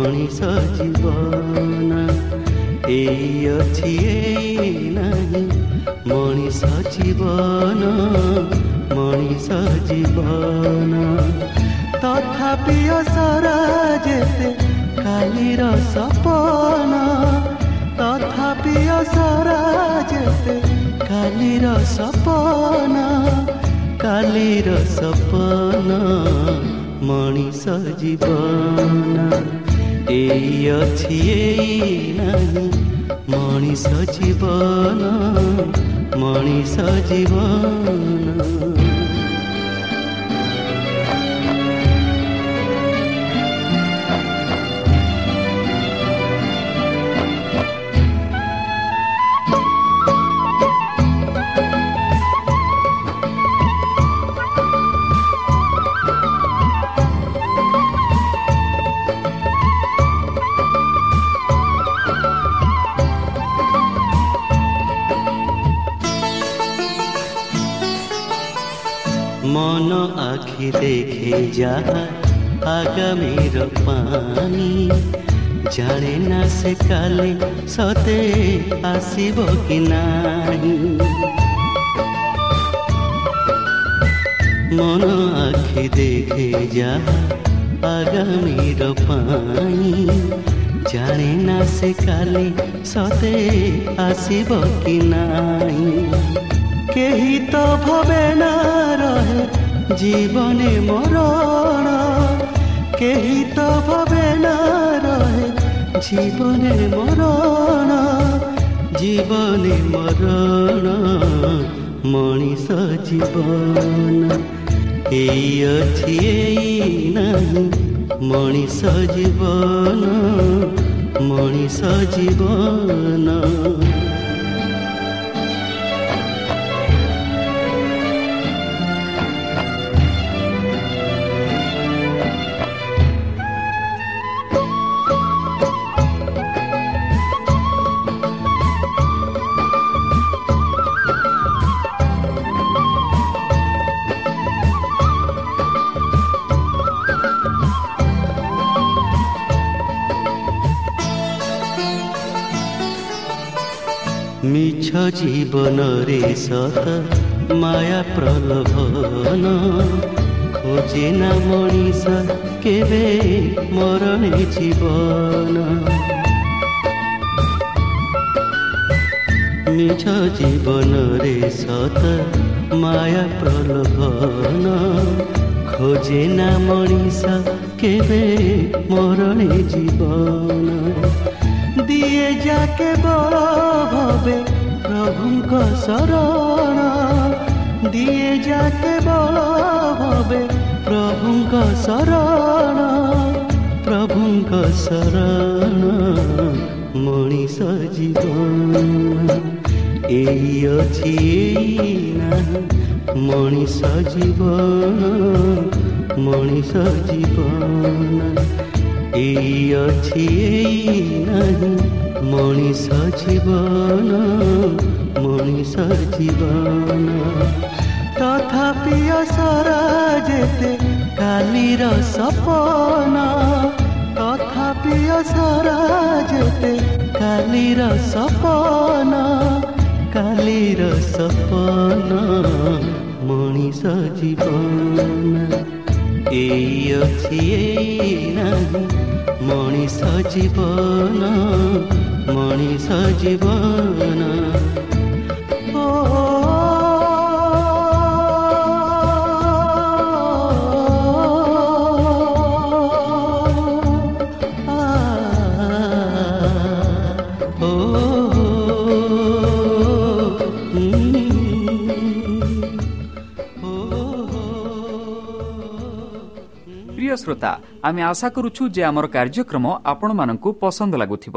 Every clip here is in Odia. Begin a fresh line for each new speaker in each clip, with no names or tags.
ମଣିଷ ଜୀବନ ଏଇ ଅଛି ଏଇ ନାହିଁ ମଣିଷ ଜୀବନ ମଣିଷ ଜୀବନ ତଥାପି ଅସରା ଯେତେ କାଲିର ସପନ ତଥାପି ଅସରା ଯେତେ କାଲିର ସପନ କାଲିର ସପନ ମଣିଷ ଜୀବନ ଏଇ ଅଛି ଏଇ ନାହିଁ। ମଣିଷ ଜୀବନ ମଣିଷ ଜୀବନ। আখি দেখে যাহা আগামীর পানি জানে না সে কালে সতে আসিব কি নাই মন আখি দেখে যাহা আগামীর পানি জানে না সে কালে সতে আসিব কি নাই কেহি তো ভবে না রহে জীবনে মরণ, কেহি তো ভাবে না রহে জীবনে মরণ জীবনে মরণ ମଣିଷ ଜୀବନ ଏଇ ଅଛି ଏଇ ନାହିଁ ମଣିଷ জীবন ମଣିଷ জীবন। ଜୀବନରେ ସତ ମାୟା ପ୍ରଲୋଭନ ଖୋଜେ ନା ମଣିଷ କେବେ ମରଣେ ଜୀବନ ମିଛ ଜୀବନରେ ସତ ମାୟା ପ୍ରଲୋଭନ ଖୋଜେ ନା ମଣିଷ କେବେ ମରଣେ ଜୀବନ ଦିଏ ଯା କେବଳ ଭବେ ପ୍ରଭୁଙ୍କ ଶରଣ ଦିଏ ଯା କେବଳ ଭବେ ପ୍ରଭୁଙ୍କ ଶରଣ ପ୍ରଭୁଙ୍କ ଶରଣ ମଣିଷ ଜୀବନ ଏଇ ଅଛି ମଣିଷ ଜୀବନ ମଣିଷ ଜୀବନ ଏଇ ଅଛି ନାହିଁ ମଣିଷ ଜୀବନ ମଣିଷ ଜୀବନ। ତଥାପି ଅସରା ଯେତେ କାଲିର ସପନ ତଥାପି ଅସରା ଯେତେ କାଲିର ସପନ କାଲିର ସପନ ମଣିଷ ଜୀବନ। ଏଇ ଅଛି ଏଇ ନାହିଁ ମଣିଷ ଜୀବନ। ଜୀବନ
ଶ୍ରୋତା ଆମେ ଆଶା କରୁଛୁ ଯେ ଆମର କାର୍ଯ୍ୟକ୍ରମ ଆପଣମାନଙ୍କୁ ପସନ୍ଦ ଲାଗୁଥିବ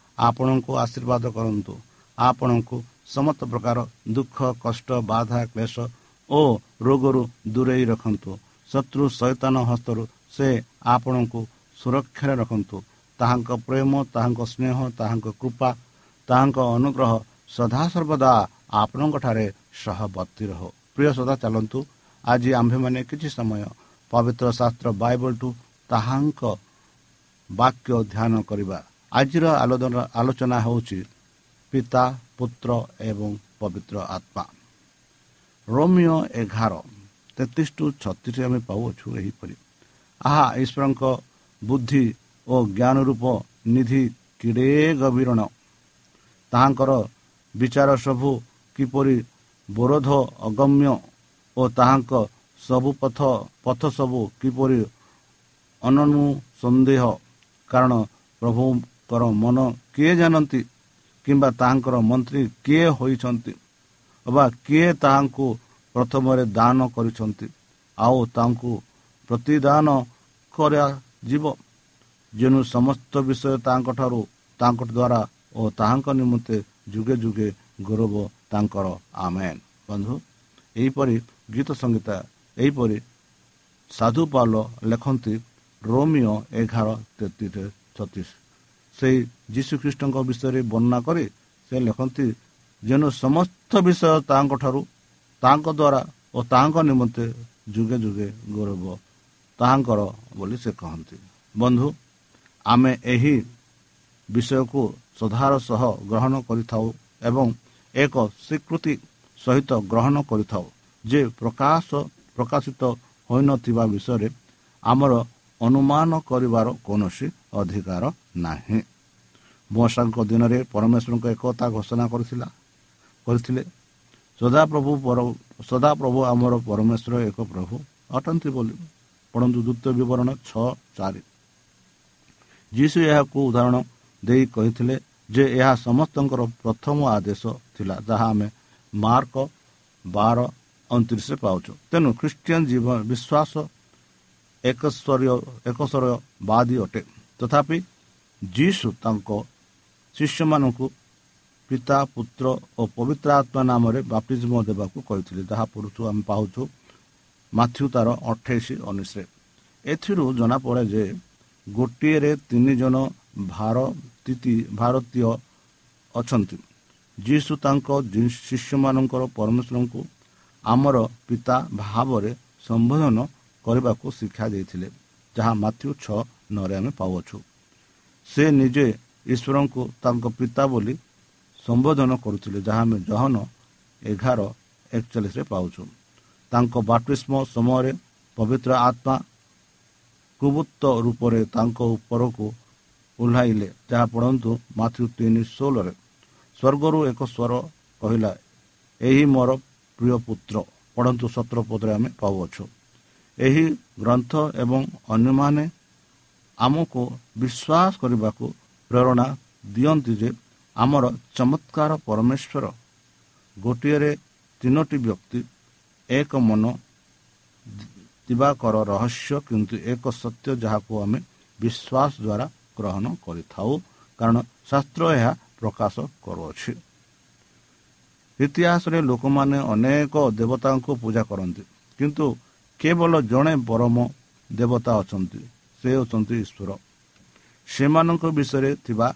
ଆପଣଙ୍କୁ ଆଶୀର୍ବାଦ କରନ୍ତୁ। ଆପଣଙ୍କୁ ସମସ୍ତ ପ୍ରକାର ଦୁଃଖ କଷ୍ଟ ବାଧା କ୍ଲେଶ ଓ ରୋଗରୁ ଦୂରେଇ ରଖନ୍ତୁ। ଶତ୍ରୁ ସୈତାନ ହସ୍ତରୁ ସେ ଆପଣଙ୍କୁ ସୁରକ୍ଷାରେ ରଖନ୍ତୁ। ତାହାଙ୍କ ପ୍ରେମ ତାହାଙ୍କ ସ୍ନେହ ତାହାଙ୍କ କୃପା ତାହାଙ୍କ ଅନୁଗ୍ରହ ସଦାସର୍ବଦା ଆପଣଙ୍କଠାରେ ସହବର୍ତ୍ତୀ ରହ। ପ୍ରିୟ ସଦା ଚାଲନ୍ତୁ। ଆଜି ଆମ୍ଭେମାନେ କିଛି ସମୟ ପବିତ୍ର ଶାସ୍ତ୍ର ବାଇବଲଠୁ ତାହାଙ୍କ ବାକ୍ୟ ଧ୍ୟାନ କରିବା। ଆଜିର ଆଲୋଚନା ହେଉଛି ପିତା ପୁତ୍ର ଏବଂ ପବିତ୍ର ଆତ୍ମା। ରୋମିଓ ଏଗାର ତେତିଶ ଟୁ ଛତିଶ ଆମେ ପାଉଅଛୁ ଏହିପରି। ଆହା ଈଶ୍ୱରଙ୍କ ବୁଦ୍ଧି ଓ ଜ୍ଞାନ ରୂପ ନିଧି କିଡ଼େ ଗଭୀରଣ। ତାହାଙ୍କର ବିଚାର ସବୁ କିପରି ବରୋଧ ଅଗମ୍ୟ ଓ ତାହାଙ୍କ ସବୁ ପଥ ପଥ ସବୁ କିପରି ସନ୍ଦେହ କାରଣ ପ୍ରଭୁଙ୍କର ମନ କିଏ ଜାଣନ୍ତି କିମ୍ବା ତାହାଙ୍କର ମନ୍ତ୍ରୀ କିଏ ହୋଇଛନ୍ତି ଅବା କିଏ ତାହାଙ୍କୁ ପ୍ରଥମରେ ଦାନ କରିଛନ୍ତି ଆଉ ତାଙ୍କୁ ପ୍ରତିଦାନ କରାଯିବ। ଯେଣୁ ସମସ୍ତ ବିଷୟ ତାଙ୍କଠାରୁ ତାଙ୍କ ଦ୍ୱାରା ଓ ତାହାଙ୍କ ନିମନ୍ତେ ଯୁଗେ ଯୁଗେ ଗୌରବ ତାଙ୍କର। ଆମେନ୍। ବନ୍ଧୁ ଏହିପରି ଗୀତ ସଙ୍ଗୀତା ଏହିପରି ସାଧୁ ପାଲ ଲେଖନ୍ତି ରୋମିଓ ଏଗାର ତେତିଶ ଛତିଶ। ସେଇ ଯୀଶୁଖ୍ରୀଷ୍ଟଙ୍କ ବିଷୟରେ ବର୍ଣ୍ଣନା କରି ସେ ଲେଖନ୍ତି ଯେଣୁ ସମସ୍ତ ବିଷୟ ତାଙ୍କ ଠାରୁ ତାଙ୍କ ଦ୍ୱାରା ଓ ତାଙ୍କ ନିମନ୍ତେ ଯୁଗେ ଯୁଗେ ଗୌରବ ତାହାଙ୍କର ବୋଲି ସେ କହନ୍ତି। ବନ୍ଧୁ ଆମେ ଏହି ବିଷୟକୁ ସୁଧାର ସହ ଗ୍ରହଣ କରିଥାଉ ଏବଂ ଏକ ସ୍ୱୀକୃତି ସହିତ ଗ୍ରହଣ କରିଥାଉ ଯେ ପ୍ରକାଶ ପ୍ରକାଶିତ ହୋଇନଥିବା ବିଷୟରେ ଆମର ଅନୁମାନ କରିବାର କୌଣସି ଅଧିକାର ନାହିଁ। ମଶାଙ୍କ ଦିନରେ ପରମେଶ୍ୱରଙ୍କ ଏକତା ଘୋଷଣା କରିଥିଲା କରିଥିଲେ। ସଦାପ୍ରଭୁ ସଦାପ୍ରଭୁ ଆମର ପରମେଶ୍ୱର ଏକ ପ୍ରଭୁ ଅଟନ୍ତି ବୋଲି। ପଢ଼ନ୍ତୁ ଦ୍ୱିତୀୟ ବିବରଣ ଛଅ ଚାରି। ଯୀଶୁ ଏହାକୁ ଉଦାହରଣ ଦେଇ କହିଥିଲେ ଯେ ଏହା ସମସ୍ତଙ୍କର ପ୍ରଥମ ଆଦେଶ ଥିଲା ଯାହା ଆମେ ମାର୍କ ବାର ଅଣତିରିଶରେ ପାଉଛୁ। ତେଣୁ ଖ୍ରୀଷ୍ଟିଆନ ଜୀବନ ବିଶ୍ୱାସ ଏକସ୍ୱରୀୟ ଏକସ୍ୱରବାଦୀ ଅଟେ। ତଥାପି ଯୀଶୁ ତାଙ୍କ ଶିଷ୍ୟମାନଙ୍କୁ ପିତା ପୁତ୍ର ଓ ପବିତ୍ର ଆତ୍ମା ନାମରେ ବାପ୍ତିଜମ ଦେବାକୁ କହିଥିଲେ। ଯାହା ପଢ଼ୁଛୁ ଆମେ ପାଉଛୁ। ମାଥ୍ୟୁ ତାର ଅଠେଇଶ ଉଣେଇଶରେ ଏଥିରୁ ଜଣାପଡ଼େ ଯେ ଗୋଟିଏରେ ତିନି ଜଣ ଭାରତୀୟ ଅଛନ୍ତି। ଯୀଶୁ ତାଙ୍କ ଶିଷ୍ୟମାନଙ୍କର ପରମେଶ୍ୱରଙ୍କୁ ଆମର ପିତା ଭାବରେ ସମ୍ବୋଧନ କରିବାକୁ ଶିକ୍ଷା ଦେଇଥିଲେ ଯାହା ମାତୃ ଛଅ ନରେ ଆମେ ପାଉଅଛୁ। ସେ ନିଜେ ଈଶ୍ୱରଙ୍କୁ ତାଙ୍କ ପିତା ବୋଲି ସମ୍ବୋଧନ କରୁଥିଲେ ଯାହା ଆମେ ଜହନ ଏଗାର ଏକଚାଳିଶରେ ପାଉଛୁ। ତାଙ୍କ ବାଟିସ୍ମ ସମୟରେ ପବିତ୍ର ଆତ୍ମା କୁବୁତ୍ତ ରୂପରେ ତାଙ୍କ ଉପରକୁ ଓହ୍ଲାଇଲେ ଯାହା ପଢ଼ନ୍ତୁ ମାତୃ ତିନି ଷୋହଳରେ। ସ୍ୱର୍ଗରୁ ଏକ ସ୍ୱର କହିଲା ଏହି ମୋର ପ୍ରିୟ ପୁତ୍ର ପଢ଼ନ୍ତୁ ସତ୍ର ପଦରେ ଆମେ ପାଉଅଛୁ। ଏହି ଗ୍ରନ୍ଥ ଏବଂ ଅନ୍ୟମାନେ ଆମକୁ ବିଶ୍ୱାସ କରିବାକୁ ପ୍ରେରଣା ଦିଅନ୍ତି ଯେ ଆମର ଚମତ୍କାର ପରମେଶ୍ୱର ଗୋଟିଏରେ ତିନୋଟି ବ୍ୟକ୍ତି ଏକ ମନ ଦିବାକର ରହସ୍ୟ କିନ୍ତୁ ଏକ ସତ୍ୟ ଯାହାକୁ ଆମେ ବିଶ୍ୱାସ ଦ୍ୱାରା ଗ୍ରହଣ କରିଥାଉ। କାରଣ ଶାସ୍ତ୍ର ଏହା ପ୍ରକାଶ କରୁଅଛି। ଇତିହାସରେ ଲୋକମାନେ ଅନେକ ଦେବତାଙ୍କୁ ପୂଜା କରନ୍ତି କିନ୍ତୁ କେବଳ ଜଣେ ପରମ ଦେବତା ଅଛନ୍ତି ସେ ହେଉଛନ୍ତି ଈଶ୍ୱର। ସେମାନଙ୍କ ବିଷୟରେ ଥିବା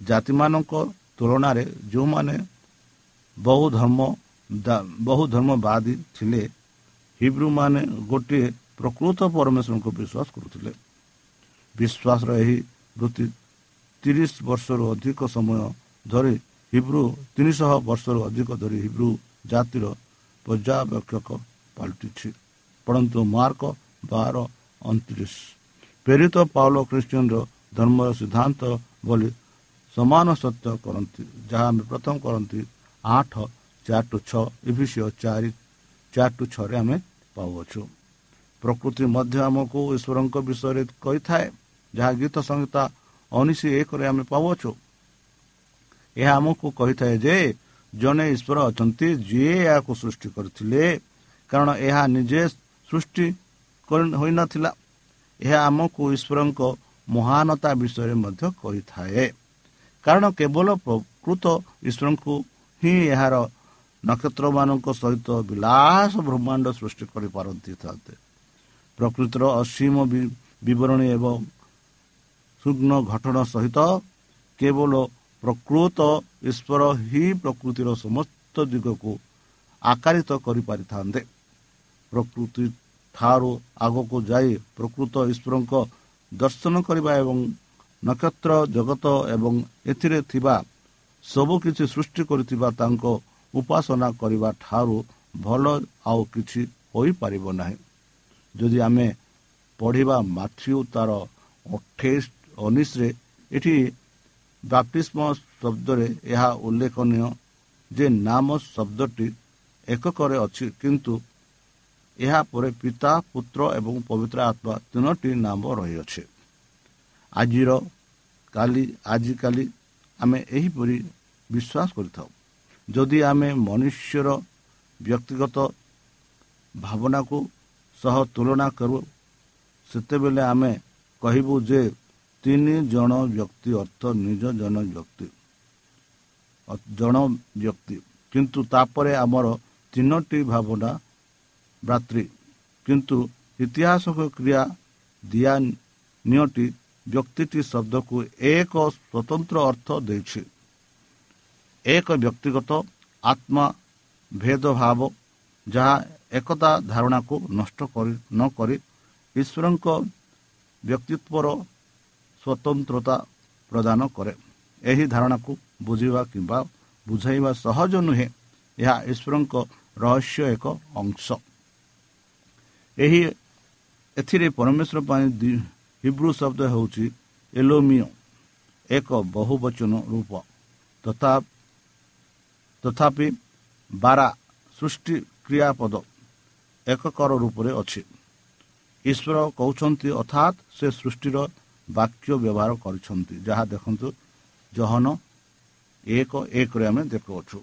ଜାତିମାନଙ୍କ ତୁଳନାରେ ଯେଉଁମାନେ ବହୁ ଧର୍ମ ବହୁ ଧର୍ମବାଦୀ ଥିଲେ ହିବ୍ରୁମାନେ ଗୋଟିଏ ପ୍ରକୃତ ପରମେଶ୍ୱରଙ୍କୁ ବିଶ୍ୱାସ କରୁଥିଲେ। ବିଶ୍ୱାସର ଏହି ବୃତ୍ତି ତିରିଶ ବର୍ଷରୁ ଅଧିକ ସମୟ ଧରି ହିବ୍ରୁ ତିନିଶହ ବର୍ଷରୁ ଅଧିକ ଧରି ହିବ୍ରୁ ଜାତିର ପର୍ଯ୍ୟବେକ୍ଷକ ପାଲଟିଛି। ପଢ଼ନ୍ତୁ ମାର୍କ ବାର ଅଣତିରିଶ। ପ୍ରେରିତ ପାଉଲ ଖ୍ରୀଷ୍ଟିଆନର ଧର୍ମର ସିଦ୍ଧାନ୍ତ ବୋଲି ସମାନ ସତ୍ୟ କରନ୍ତି ଯାହା ଆମେ ପ୍ରଥମ କରନ୍ତି ଆଠ ଚାରି ଟୁ ଛଅ ଇଭିସିଓ ଚାରି ଚାରି ଟୁ ଛଅରେ ଆମେ ପାଉଅଛୁ। ପ୍ରକୃତି ମଧ୍ୟ ଆମକୁ ଈଶ୍ୱରଙ୍କ ବିଷୟରେ କହିଥାଏ ଯାହା ଗୀତ ସଂହିତା ଉଣେଇଶ ଏକରେ ଆମେ ପାଉଅଛୁ। ଏହା ଆମକୁ କହିଥାଏ ଯେ ଜଣେ ଈଶ୍ୱର ଅଛନ୍ତି ଯିଏ ଏହାକୁ ସୃଷ୍ଟି କରିଥିଲେ କାରଣ ଏହା ନିଜେ ସୃଷ୍ଟି ହୋଇନଥିଲା। ଏହା ଆମକୁ ଈଶ୍ୱରଙ୍କ ମହାନତା ବିଷୟରେ ମଧ୍ୟ କହିଥାଏ। କାରଣ କେବଳ ପ୍ରକୃତ ଈଶ୍ୱରଙ୍କୁ ହିଁ ଏହାର ନକ୍ଷତ୍ରମାନଙ୍କ ସହିତ ବିଳାସ ବ୍ରହ୍ମାଣ୍ଡ ସୃଷ୍ଟି କରିପାରନ୍ତି ପ୍ରକୃତିର ଅସୀମ ବିବରଣୀ ଏବଂ ସୁଗ୍ନ ଘଟଣା ସହିତ କେବଳ ପ୍ରକୃତ ଈଶ୍ୱର ହିଁ ପ୍ରକୃତିର ସମସ୍ତ ଦିଗକୁ ଆକାରିତ କରିପାରିଥାନ୍ତେ। ପ୍ରକୃତି ଠାରୁ ଆଗକୁ ଯାଇ ପ୍ରକୃତ ଈଶ୍ୱରଙ୍କ ଦର୍ଶନ କରିବା ଏବଂ ନକ୍ଷତ୍ର ଜଗତ ଏବଂ ଏଥିରେ ଥିବା ସବୁକିଛି ସୃଷ୍ଟି କରିଥିବା ତାଙ୍କ ଉପାସନା କରିବା ଠାରୁ ଭଲ ଆଉ କିଛି ହୋଇପାରିବ ନାହିଁ। ଯଦି ଆମେ ପଢ଼ିବା ମାଥ୍ୟୁ ତାର ଅଠେଇଶ ଉଣେଇଶରେ ଏଠି ବାପ୍ତିସ୍ମ ଶବ୍ଦରେ ଏହା ଉଲ୍ଲେଖନୀୟ ଯେ ନାମ ଶବ୍ଦଟି ଏକକରେ ଅଛି କିନ୍ତୁ ଏହା ପରେ ପିତା ପୁତ୍ର ଏବଂ ପବିତ୍ର ଆତ୍ମା ତିନୋଟି ନାମ ରହିଅଛି। ଆଜିର କାଲି ଆଜିକାଲି ଆମେ ଏହିପରି ବିଶ୍ୱାସ କରିଥାଉ। ଯଦି ଆମେ ମନୁଷ୍ୟର ବ୍ୟକ୍ତିଗତ ଭାବନାକୁ ସହ ତୁଳନା କରୁ ସେତେବେଳେ ଆମେ କହିବୁ ଯେ ତିନି ଜଣ ବ୍ୟକ୍ତି ଅର୍ଥ ନିଜ ଜଣ ବ୍ୟକ୍ତି। ଜଣ ବ୍ୟକ୍ତି। କିନ୍ତୁ ତାପରେ ଆମର ତିନୋଟି ଭାବନା ଭ୍ରାତୃ କିନ୍ତୁ ଇତିହାସ କ୍ରିୟା ଦିଆ ନିଅଟି ବ୍ୟକ୍ତିଟି ଶବ୍ଦକୁ ଏକ ସ୍ୱତନ୍ତ୍ର ଅର୍ଥ ଦେଇଛି ଏକ ବ୍ୟକ୍ତିଗତ ଆତ୍ମା ଭେଦଭାବ ଯାହା ଏକତା ଧାରଣାକୁ ନଷ୍ଟ କରି ନ କରି ଈଶ୍ୱରଙ୍କ ବ୍ୟକ୍ତିତ୍ୱର ସ୍ୱତନ୍ତ୍ରତା ପ୍ରଦାନ କରେ ଏହି ଧାରଣାକୁ ବୁଝିବା କିମ୍ବା ବୁଝାଇବା ସହଜ ନୁହେଁ ଏହା ଈଶ୍ୱରଙ୍କ ରହସ୍ୟ ଏକ ଅଂଶ। ଏହି ଏଥିରେ ପରମେଶ୍ୱର ପାଇଁ ହିବ୍ରୁ ଶବ୍ଦ ହେଉଛି ଏଲୋମିଓ ଏକ ବହୁବଚନ ରୂପ। ତଥା ତଥାପି ବାରା ସୃଷ୍ଟି କ୍ରିୟାପଦ ଏକକର ରୂପରେ ଅଛି। ଈଶ୍ୱର କହୁଛନ୍ତି ଅର୍ଥାତ୍ ସେ ସୃଷ୍ଟିର ବାକ୍ୟ ବ୍ୟବହାର କରିଛନ୍ତି। ଯାହା ଦେଖନ୍ତୁ ଜହନ ଏକ ଏକରେ ଆମେ ଦେଖୁଅଛୁ।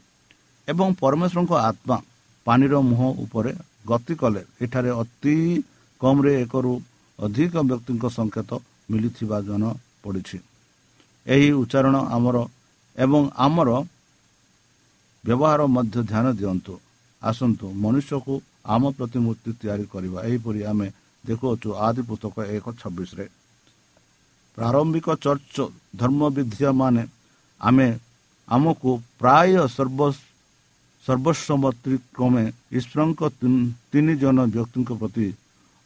ଏବଂ ପରମେଶ୍ୱରଙ୍କ ଆତ୍ମା ପାଣିର ମୁହଁ ଉପରେ ଗତି କଲେ। ଏଠାରେ ଅତି କମ୍ରେ ଏକରୁ ଅଧିକ ବ୍ୟକ୍ତିଙ୍କ ସଂକେତ ମିଳିଥିବା ଜଣାପଡ଼ିଛି ଏହି ଉଚ୍ଚାରଣ ଆମର ଏବଂ ଆମର ବ୍ୟବହାର ମଧ୍ୟ ଧ୍ୟାନ ଦିଅନ୍ତୁ। ଆସନ୍ତୁ ମନୁଷ୍ୟକୁ ଆମ ପ୍ରତିମୂର୍ତ୍ତି ତିଆରି କରିବା। ଏହିପରି ଆମେ ଦେଖୁଅଛୁ ଆଦି ପୁସ୍ତକ ଏକ ଛବିଶରେ। ପ୍ରାରମ୍ଭିକ ଚର୍ଚ୍ଚ ଧର୍ମବିଦ୍ୟାମାନେ ଆମେ ଆମକୁ ପ୍ରାୟ ସର୍ବ ସର୍ବସମ୍ମତି କ୍ରମେ ଈଶ୍ୱରଙ୍କ ତିନି ଜଣ ବ୍ୟକ୍ତିଙ୍କ ପ୍ରତି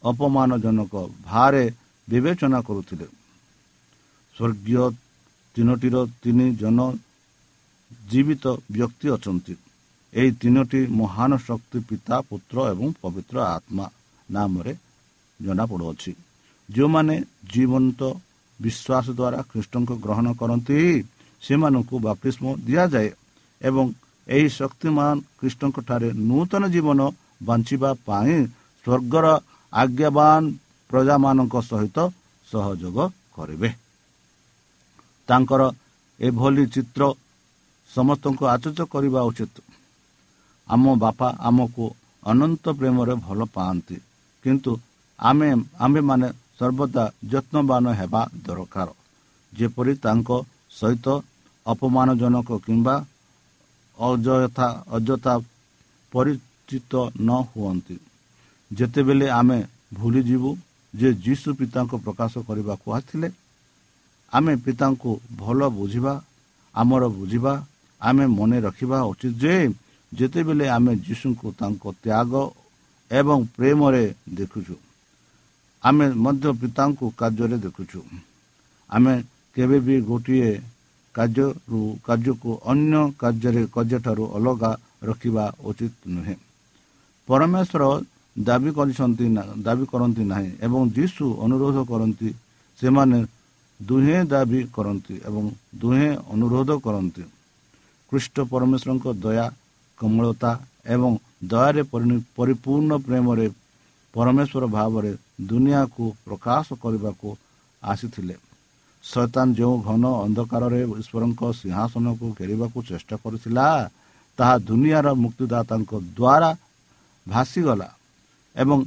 ଅପମାନଜନକ ଭାରେ ବିବେଚନା କରୁଥିଲେ। ସ୍ୱର୍ଗୀୟ ତିନୋଟିର ତିନି ଜଣ ଜୀବିତ ବ୍ୟକ୍ତି ଅଛନ୍ତି। ଏହି ତିନୋଟି ମହାନ ଶକ୍ତି ପିତା ପୁତ୍ର ଏବଂ ପବିତ୍ର ଆତ୍ମା ନାମରେ ଜଣାପଡ଼ୁଅଛି। ଯେଉଁମାନେ ଜୀବନ୍ତ ବିଶ୍ୱାସ ଦ୍ୱାରା ଖ୍ରୀଷ୍ଟଙ୍କୁ ଗ୍ରହଣ କରନ୍ତି ସେମାନଙ୍କୁ ବାପିସ୍ମ ଦିଆଯାଏ ଏବଂ ଏହି ଶକ୍ତିମାନ ଖ୍ରୀଷ୍ଟଙ୍କଠାରେ ନୂତନ ଜୀବନ ବଞ୍ଚିବା ପାଇଁ ସ୍ୱର୍ଗର ଆଜ୍ଞାବାନ ପ୍ରଜାମାନଙ୍କ ସହିତ ସହଯୋଗ କରିବେ। ତାଙ୍କର ଏଭଳି ଚିତ୍ର ସମସ୍ତଙ୍କୁ ଆଚର୍ଯ୍ୟ କରିବା ଉଚିତ। ଆମ ବାପା ଆମକୁ ଅନନ୍ତ ପ୍ରେମରେ ଭଲ ପାଆନ୍ତି କିନ୍ତୁ ଆମେ ଆମ୍ଭେମାନେ ସର୍ବଦା ଯତ୍ନବାନ ହେବା ଦରକାର। ଯେପରି ତାଙ୍କ ସହିତ ଅପମାନଜନକ କିମ୍ବା ଅଯଥା ଅଯଥା ପରିଚିତ ନ ହୁଅନ୍ତି। ଯେତେବେଳେ ଆମେ ଭୁଲିଯିବୁ ଯେ ଯୀଶୁ ପିତାଙ୍କୁ ପ୍ରକାଶ କରିବାକୁ ଆସିଥିଲେ ଆମେ ପିତାଙ୍କୁ ଭଲ ବୁଝିବା ଆମର ବୁଝିବା ଆମେ ମନେ ରଖିବା ଉଚିତ ଯେ ଯେତେବେଳେ ଆମେ ଯୀଶୁଙ୍କୁ ତାଙ୍କ ତ୍ୟାଗ ଏବଂ ପ୍ରେମରେ ଦେଖୁଛୁ ଆମେ ମଧ୍ୟ ପିତାଙ୍କୁ କାର୍ଯ୍ୟରେ ଦେଖୁଛୁ। ଆମେ କେବେ ବି ଗୋଟିଏ କାର୍ଯ୍ୟରୁ କାର୍ଯ୍ୟକୁ ଅନ୍ୟ କାର୍ଯ୍ୟରେ କାର୍ଯ୍ୟଠାରୁ ଅଲଗା ରଖିବା ଉଚିତ ନୁହେଁ। ପରମେଶ୍ୱର ଦାବି କରିଛନ୍ତି ଦାବି କରନ୍ତି ନାହିଁ ଏବଂ ଯୀଶୁ ଅନୁରୋଧ କରନ୍ତି ସେମାନେ ଦୁହେଁ ଦାବି କରନ୍ତି ଏବଂ ଦୁହେଁ ଅନୁରୋଧ କରନ୍ତି। ଖ୍ରୀଷ୍ଟ ପରମେଶ୍ୱରଙ୍କ ଦୟା କୋମଳତା ଏବଂ ଦୟାରେ ପରିପୂର୍ଣ୍ଣ ପ୍ରେମରେ ପରମେଶ୍ୱର ଭାବରେ ଦୁନିଆକୁ ପ୍ରକାଶ କରିବାକୁ ଆସିଥିଲେ। ଶୈତାନ ଯେଉଁ ଘନ ଅନ୍ଧକାରରେ ଈଶ୍ୱରଙ୍କ ସିଂହାସନକୁ ଘେରିବାକୁ ଚେଷ୍ଟା କରିଥିଲା ତାହା ଦୁନିଆର ମୁକ୍ତିଦାତାଙ୍କ ଦ୍ୱାରା ଭାସିଗଲା ଏବଂ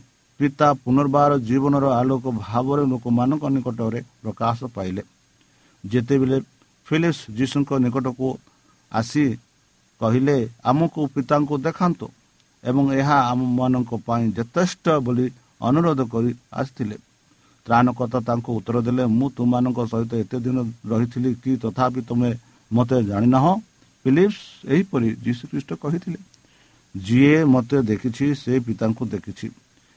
ପିତା ପୁନର୍ବାର ଜୀବନର ଆଲୋକ ଭାବରେ ଲୋକମାନଙ୍କ ନିକଟରେ ପ୍ରକାଶ ପାଇଲେ। ଯେତେବେଳେ ଫିଲିପ୍ସ ଯୀଶୁଙ୍କ ନିକଟକୁ ଆସି କହିଲେ ଆମକୁ ପିତାଙ୍କୁ ଦେଖାନ୍ତୁ ଏବଂ ଏହା ଆମମାନଙ୍କ ପାଇଁ ଯଥେଷ୍ଟ ବୋଲି ଅନୁରୋଧ କରି ଆସିଥିଲେ ତ୍ରାଣକର୍ତ୍ତା ତାଙ୍କୁ ଉତ୍ତର ଦେଲେ ମୁଁ ତୁମମାନଙ୍କ ସହିତ ଏତେ ଦିନ ରହିଥିଲି କି ତଥାପି ତୁମେ ମୋତେ ଜାଣିନାହ? ଫିଲିପ୍ସ ଏହିପରି ଯୀଶୁଖ୍ରୀଷ୍ଟ କହିଥିଲେ ଯିଏ ମୋତେ ଦେଖିଛି ସେ ପିତାଙ୍କୁ ଦେଖିଛି।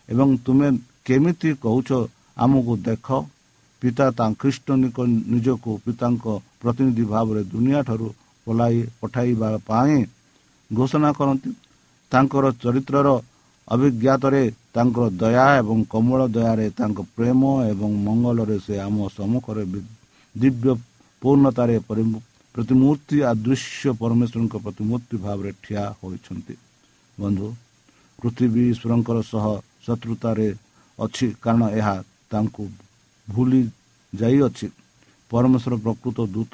ଏବଂ ତୁମେ କେମିତି କହୁଛ ଆମକୁ ଦେଖ? ପିତା ତା ଖ୍ରୀଷ୍ଟ ନିଜକୁ ପିତାଙ୍କ ପ୍ରତିନିଧି ଭାବରେ ଦୁନିଆ ଠାରୁ ପଲାଇ ପଠାଇବା ପାଇଁ ଘୋଷଣା କରନ୍ତି। ତାଙ୍କର ଚରିତ୍ରର ଅଭିଜ୍ଞାତରେ ତାଙ୍କର ଦୟା ଏବଂ କମଳ ଦୟାରେ ତାଙ୍କ ପ୍ରେମ ଏବଂ ମଙ୍ଗଳରେ ସେ ଆମ ସମ୍ମୁଖରେ ଦିବ୍ୟ ପୂର୍ଣ୍ଣତାରେ ପ୍ରତିମୂର୍ତ୍ତି ଆଦୃଶ୍ୟ ପରମେଶ୍ୱରଙ୍କ ପ୍ରତିମୂର୍ତ୍ତି ଭାବରେ ଠିଆ ହୋଇଛନ୍ତି। ବନ୍ଧୁ ପୃଥିବୀ ଈଶ୍ୱରଙ୍କର ସହ ଶତ୍ରୁତାରେ ଅଛି କାରଣ ଏହା ତାଙ୍କୁ ଭୁଲି ଯାଇଅଛି। ପରମେଶ୍ୱର ପ୍ରକୃତ ଦୂତ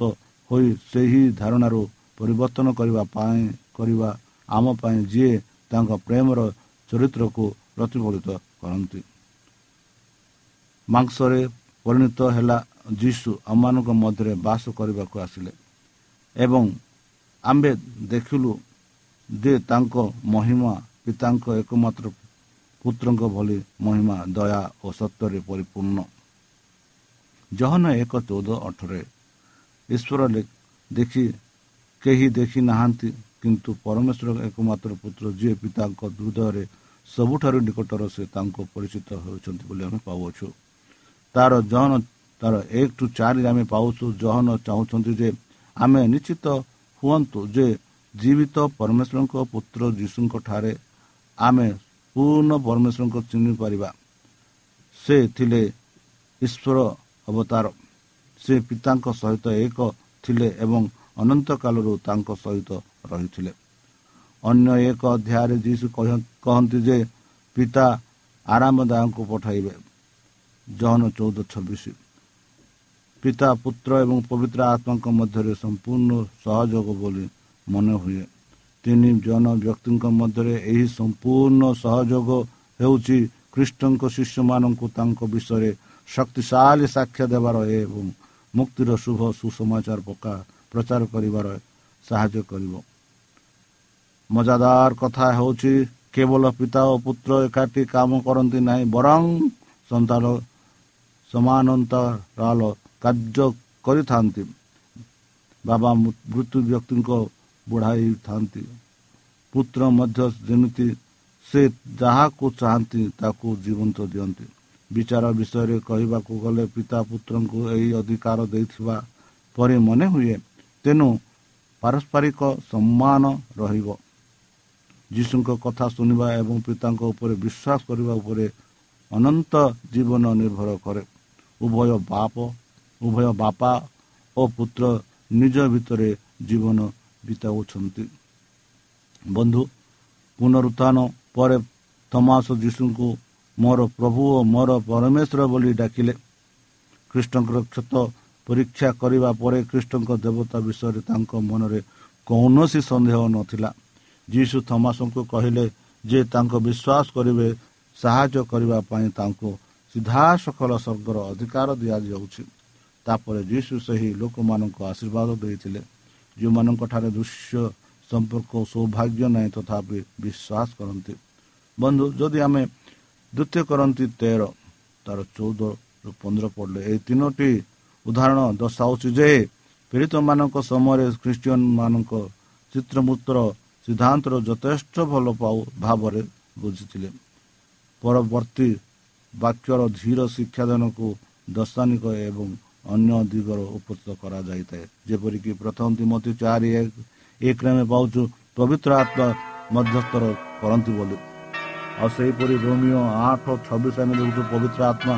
ହୋଇ ସେହି ଧାରଣାରୁ ପରିବର୍ତ୍ତନ କରିବା ପାଇଁ କରିବା ଆମ ପାଇଁ ଯିଏ ତାଙ୍କ ପ୍ରେମର ଚରିତ୍ରକୁ ପ୍ରତିଫଳିତ କରନ୍ତି। ମାଂସରେ ପରିଣତ ହେଲା ଯୀଶୁ ଆମମାନଙ୍କ ମଧ୍ୟରେ ବାସ କରିବାକୁ ଆସିଲେ ଏବଂ ଆମ୍ଭେ ଦେଖିଲୁ ଯେ ତାଙ୍କ ମହିମା ପିତାଙ୍କ ଏକମାତ୍ର ପୁତ୍ରଙ୍କ ଭଳି ମହିମା ଦୟା ଓ ସତ୍ୟରେ ପରିପୂର୍ଣ୍ଣ। ଜହନ ଏକ ଚଉଦ ଅଠରେ ଈଶ୍ୱର ଦେଖି କେହି ଦେଖି ନାହାନ୍ତି କିନ୍ତୁ ପରମେଶ୍ୱର ଏକମାତ୍ର ପୁତ୍ର ଯିଏ ପିତାଙ୍କ ହୃଦୟରେ ସବୁଠାରୁ ନିକଟର ସେ ତାଙ୍କୁ ପରିଚିତ ହେଉଛନ୍ତି ବୋଲି ଆମେ ପାଉଅଛୁ। ତାର ଜହନ ତାର ଏକ ଟୁ ଚାରି ଆମେ ପାଉଛୁ ଜହନ ଚାହୁଁଛନ୍ତି ଯେ ଆମେ ନିଶ୍ଚିତ ହୁଅନ୍ତୁ ଯେ ଜୀବିତ ପରମେଶ୍ୱରଙ୍କ ପୁତ୍ର ଯୀଶୁଙ୍କ ଠାରେ ଆମେ ପୂର୍ଣ୍ଣ ପରମେଶ୍ୱରଙ୍କ ଚିହ୍ନି ପାରିବା। ସେ ଥିଲେ ଈଶ୍ୱର ଅବତାର। ସେ ପିତାଙ୍କ ସହିତ ଏକ ଥିଲେ ଏବଂ ଅନନ୍ତ କାଳରୁ ତାଙ୍କ ସହିତ ରହିଥିଲେ। ଅନ୍ୟ ଏକ ଅଧ୍ୟାୟରେ ଯୀଶୁ କହନ୍ତି ଯେ ପିତା ଆରାମଦାୟଙ୍କୁ ପଠାଇବେ। ଜହନ ଚଉଦ ଛବିଶ। ପିତା ପୁତ୍ର ଏବଂ ପବିତ୍ର ଆତ୍ମାଙ୍କ ମଧ୍ୟରେ ସମ୍ପୂର୍ଣ୍ଣ ସହଯୋଗ ବୋଲି ମନେ ହୁଏ। ତିନି ଜଣ ବ୍ୟକ୍ତିଙ୍କ ମଧ୍ୟରେ ଏହି ସମ୍ପୂର୍ଣ୍ଣ ସହଯୋଗ ହେଉଛି ଖ୍ରୀଷ୍ଟଙ୍କ ଶିଷ୍ୟମାନଙ୍କୁ ତାଙ୍କ ବିଷୟରେ ଶକ୍ତିଶାଳୀ ସାକ୍ଷ୍ୟ ଦେବାର ଏବଂ ମୁକ୍ତିର ଶୁଭ ସୁସମାଚାର ପକା ପ୍ରଚାର କରିବାର ସାହାଯ୍ୟ କରିବ। ମଜାଦାର କଥା ହେଉଛି କେବଳ ପିତା ଓ ପୁତ୍ର ଏକାଠି କାମ କରନ୍ତି ନାହିଁ ବରଂ ସନ୍ତାନ ସମାନନ୍ତରାଲ କାର୍ଯ୍ୟ କରିଥାନ୍ତି ବାବା ମୃତ୍ୟୁ ବ୍ୟକ୍ତିଙ୍କ ବଢ଼ାଇଥାନ୍ତି ପୁତ୍ର ମଧ୍ୟ ଯେମିତି ସେ ଯାହାକୁ ଚାହାନ୍ତି ତାକୁ ଜୀବନ୍ତ ଦିଅନ୍ତି ବିଚାର ବିଷୟରେ କହିବାକୁ ଗଲେ ପିତା ପୁତ୍ରଙ୍କୁ ଏହି ଅଧିକାର ଦେଇଥିବା ପରି ମନେ ହୁଏ ତେଣୁ ପାରସ୍ପରିକ ସମ୍ମାନ ରହିବ ଯୀଶୁଙ୍କ କଥା ଶୁଣିବା ଏବଂ ପିତାଙ୍କ ଉପରେ ବିଶ୍ୱାସ କରିବା ଉପରେ ଅନନ୍ତ ଜୀବନ ନିର୍ଭର କରେ। ଉଭୟ ବାପ ଉଭୟ ବାପା ଓ ପୁତ୍ର ନିଜ ଭିତରେ ଜୀବନ ବିତାଉଛନ୍ତି। ବନ୍ଧୁ ପୁନରୁତ୍ଥାନ ପରେ ଥମାସ ଯୀଶୁଙ୍କୁ ମୋର ପ୍ରଭୁ ଓ ମୋର ପରମେଶ୍ୱର ବୋଲି ଡାକିଲେ। ଖ୍ରୀଷ୍ଟଙ୍କର କ୍ଷତ ପରୀକ୍ଷା କରିବା ପରେ ଖ୍ରୀଷ୍ଟଙ୍କ ଦେବତା ବିଷୟରେ ତାଙ୍କ ମନରେ କୌଣସି ସନ୍ଦେହ ନଥିଲା। ଯୀଶୁ ଥମାସଙ୍କୁ କହିଲେ ଯେ ତାଙ୍କ ବିଶ୍ୱାସ କରିବେ ସାହାଯ୍ୟ କରିବା ପାଇଁ ତାଙ୍କୁ ସିଧାସଖଳ ସ୍ୱର୍ଗର ଅଧିକାର ଦିଆଯାଉଛି। ତାପରେ ଯୀଶୁ ସେହି ଲୋକମାନଙ୍କୁ ଆଶୀର୍ବାଦ ଦେଇଥିଲେ। ଯେଉଁମାନଙ୍କଠାରେ ଦୃଶ୍ୟ ସମ୍ପର୍କ ସୌଭାଗ୍ୟ ନାହିଁ ତଥାପି ବିଶ୍ୱାସ କରନ୍ତି। ବନ୍ଧୁ ଯଦି ଆମେ ଦ୍ୱିତୀୟ କରନ୍ତି ତେର ତାର ଚଉଦରୁ ପନ୍ଦର ପଡ଼ିଲେ ଏହି ତିନୋଟି ଉଦାହରଣ ଦର୍ଶାଉଛି ଯେ ପୀଡ଼ିତମାନଙ୍କ ସମୟରେ ଖ୍ରୀଷ୍ଟିଆନ ମାନଙ୍କ ଚିତ୍ରମୂତ୍ର ସିଦ୍ଧାନ୍ତର ଯଥେଷ୍ଟ ଭଲ ପାଉ ଭାବରେ ବୁଝିଥିଲେ ପରବର୍ତ୍ତୀ ବାକ୍ୟର ଧୀର ଶିକ୍ଷାଦାନକୁ ଦର୍ଶାନିକ ଏବଂ ଅନ୍ୟ ଦିଗର ଉପସ୍ଥିତ କରାଯାଇଥାଏ ଯେପରିକି ପ୍ରଥମ ତିମତି ଚାରି ଏକ ଏକରେ ଆମେ ପାଉଛୁ ପବିତ୍ର ଆତ୍ମା ମଧ୍ୟସ୍ଥର କରନ୍ତି ବୋଲି ଆଉ ସେହିପରି ରୋମିଓ ଆଠ ଛବିଶ ଆମେ ଦେଖୁଛୁ ପବିତ୍ର ଆତ୍ମା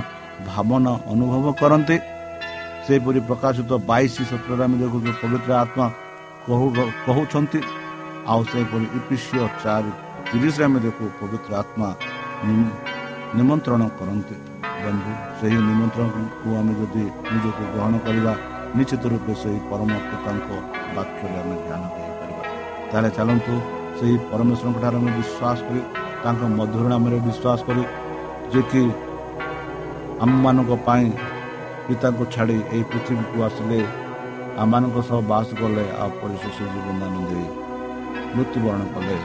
ଭାବନା ଅନୁଭବ କରନ୍ତି ସେହିପରି ପ୍ରକାଶିତ ବାଇଶ ସତରରେ ଆମେ ଦେଖୁଛୁ ପବିତ୍ର ଆତ୍ମା କହୁଛନ୍ତି ଆଉ ସେହିପରି ଇପିସିଓ ଚାରି ତିରିଶରେ ଆମେ ଦେଖୁ ପବିତ୍ର ଆତ୍ମା ନିମନ୍ତ୍ରଣ କରନ୍ତି ବନ୍ଧୁ ସେହି ନିମନ୍ତ୍ରଣକୁ ଆମେ ଯଦି ନିଜକୁ ଗ୍ରହଣ କରିବା ନିଶ୍ଚିତ ରୂପେ ସେହି ପରମ ପିତାଙ୍କ ବାକ୍ୟରେ ଆମେ ଧ୍ୟାନ ଦେଇପାରିବା ତାହେଲେ ଚାଲନ୍ତୁ ସେହି ପରମେଶ୍ୱରଙ୍କ ଠାରେ ଆମେ ବିଶ୍ୱାସ କରି ତାଙ୍କ ମଧୁର ନାମରେ ବିଶ୍ୱାସ କରି ଯେ କି ଆମମାନଙ୍କ ପାଇଁ ପିତାଙ୍କୁ ଛାଡ଼ି ଏହି ପୃଥିବୀକୁ ଆସିଲେ ଆମମାନଙ୍କ ସହ ବାସ କଲେ ଆଉ ପରିଶେଷ ଜୀବନଦାନ ଦେଇ ମୃତ୍ୟୁବରଣ କଲେ।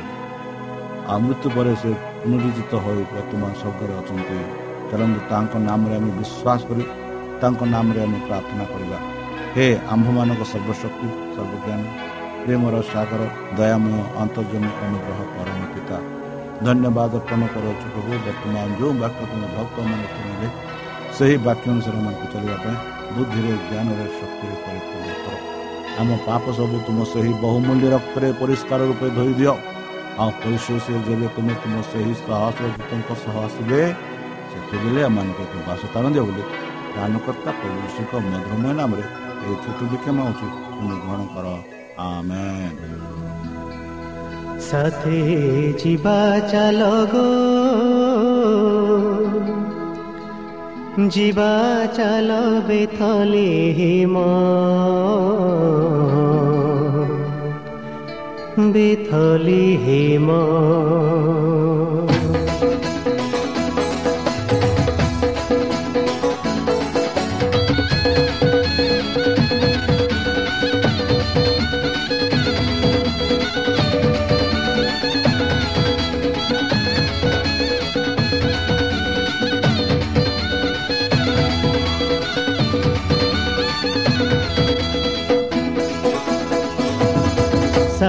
ଆଉ ମୃତ୍ୟୁ ପରେ ସେ ପୁନରୁଜିତ ହୋଇ ବର୍ତ୍ତମାନ ସ୍ୱର୍ଗରେ ଅଛନ୍ତି। ଚାଲନ୍ତୁ ତାଙ୍କ ନାମରେ ଆମେ ବିଶ୍ୱାସ କରି ତାଙ୍କ ନାମରେ ଆମେ ପ୍ରାର୍ଥନା କରିବା। ହେ ଆମ୍ଭମାନଙ୍କ ସର୍ବଶକ୍ତି ସର୍ବଜ୍ଞାନ ପ୍ରେମର ସାଗର ଦୟାମୟ ଅନ୍ତର୍ଜମୀ ଅନୁଗ୍ରହ ପରମ ପିତା ଧନ୍ୟବାଦ ଅର୍ପଣ କରୁଅଛୁ ପ୍ରଭୁ ବର୍ତ୍ତମାନ ଯେଉଁ ବାକ୍ୟ ତୁମ ଭକ୍ତମାନେ ଶୁଣିଲେ ସେହି ବାକ୍ୟ ଅନୁସାରେ ଆମକୁ ଚାଲିବା ପାଇଁ ବୁଦ୍ଧିରେ ଜ୍ଞାନରେ ଶକ୍ତିରେ ପରିପୂର୍ଣ୍ଣ କର। ଆମ ପାପ ସବୁ ତୁମ ସେହି ବହୁମୂଲ୍ୟ ରକ୍ତରେ ପରିଷ୍କାର ରୂପେ ଧୋଇ ଦିଅ ଆଉ ପରିଶେଷ ଯେବେ ତୁମେ ତୁମ ସେହି ସହସ୍ର ଦୂତଙ୍କ ସହ ଆସିବେ ସେତେବେଳେ ଆମମାନଙ୍କୁ ଏକ ବାସ ସ୍ଥାନ ଦିଅ ବୋଲି ପ୍ରାଣକର୍ତ୍ତା ପ୍ରଭୁଷଙ୍କ ମଧୁରମୟ ନାମରେ ଏହି ଛୋଟ ବିକ୍ଷମ ହେଉଛି ତୁମେ ଗ୍ରହଣ କର
সাথে ଯିବା ଚାଲ গো জীৱা চাল বেথলে হেম বেথলে হেম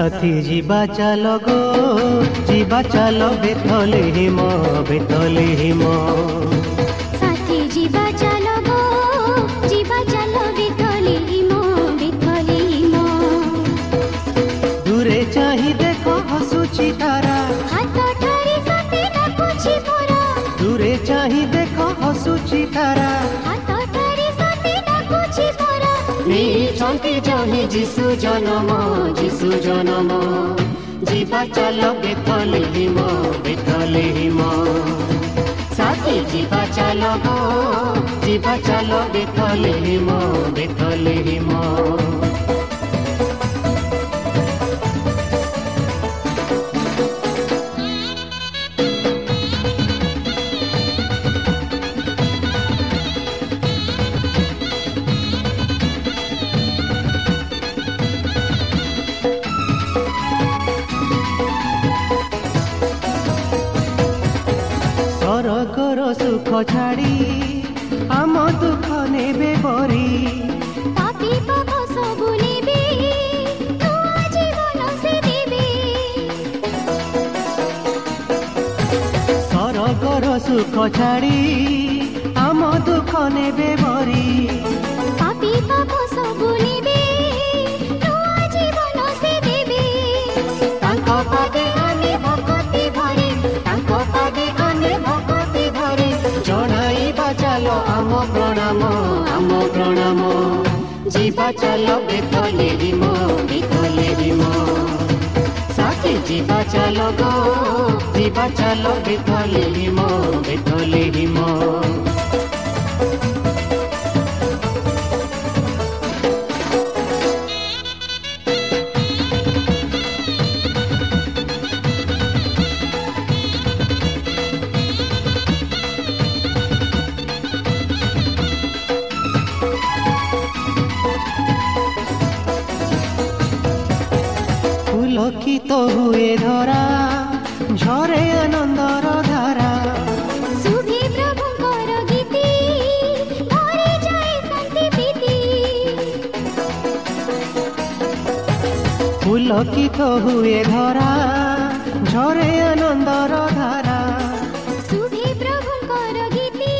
সাথী ଯିବା ଚାଲ ଗୋ ଯିବା ଚାଲ ବେଥଲେ ହିମ ବେଥଲେ ହିମ।
ସାଥୀ ଯିବା ଚାଲ ଗୋ ଯିବା ଚାଲ ବେଥଲେ ହିମ ବେଥଲେ ହିମ।
ଦୂରେ ଚାହିଁ ଦେଖ ହସୁଛି ତାରା।
ହାତ ଠାରି ସତେ ଡାକୁଛି ମୋର।
ଦୂରେ ଚାହିଁ ଦେଖ ହସୁଛି ତାରା। ନେଇଛନ୍ତି ଜଣେ ଯିଶୁ ଜନମ ଯିଶୁ ଜନମ ଯିବା ଚାଲ ବେଥଲେ ହିମ ବେଥଲେ ହିମ ସାଥୀ ଯିବା ଚାଲ ଗୋ ଯିବା ଚାଲ ବେଥଲେ ହିମ ଆମ ପ୍ରଣାମ। ଯିବା ଚାଲ ବେତଲେ ରିମ ବେତଲେ ରିମ ସାଥି ଯିବା ଚାଲ ଯିବା ଚାଲ ବେତଲେ ରିମ ବେତଲେ ରିମ ପୁଲକିତ ହୁଏ ଧରା ଝରେ ଆନନ୍ଦର ଧାରା
ଶୁଭେ ପ୍ରଭୁଙ୍କର ଗୀତି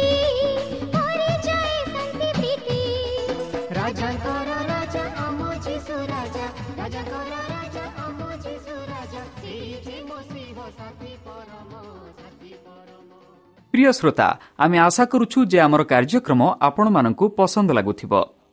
ଘରେ ଯାଏ ଶାନ୍ତି ପ୍ରୀତି
ରାଜାଙ୍କର ରାଜା ଆମ ଯୀଶୁ ରାଜା ରାଜାଙ୍କର ରାଜା ଆମ ଯୀଶୁ ରାଜା ସେଇଠି ମସିହ ସାଥୀ ପରମ ସାଥୀ ପରମ
প্রিয় শ্রোতা আমি আশা করুছু যে আমার কার্যক্রম আপনার পসন্দ লাগুথিব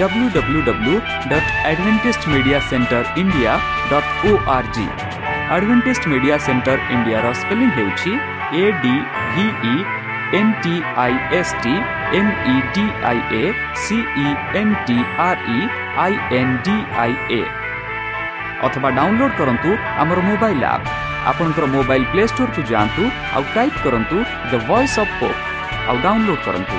www.adventistmediacenterindia.org ଆଡ଼ଭେଣ୍ଟେଜ୍ ମିଡ଼ିଆ ସେଣ୍ଟର ଇଣ୍ଡିଆର ସ୍ପେଲିଂ ହେଉଛି A D V E N T I S T M E D I A C E N T R E I N D I A ଅଥବା ଡାଉନଲୋଡ୍ କରନ୍ତୁ ଆମର ମୋବାଇଲ୍ ଆପ୍ ଆପଣଙ୍କର ମୋବାଇଲ୍ ପ୍ଲେ ଷ୍ଟୋର୍କୁ ଯାଆନ୍ତୁ ଆଉ ଟାଇପ୍ କରନ୍ତୁ ଦ ଭଏସ୍ ଅଫ୍ ପୋପ୍ ଆଉ ଡାଉନଲୋଡ୍ କରନ୍ତୁ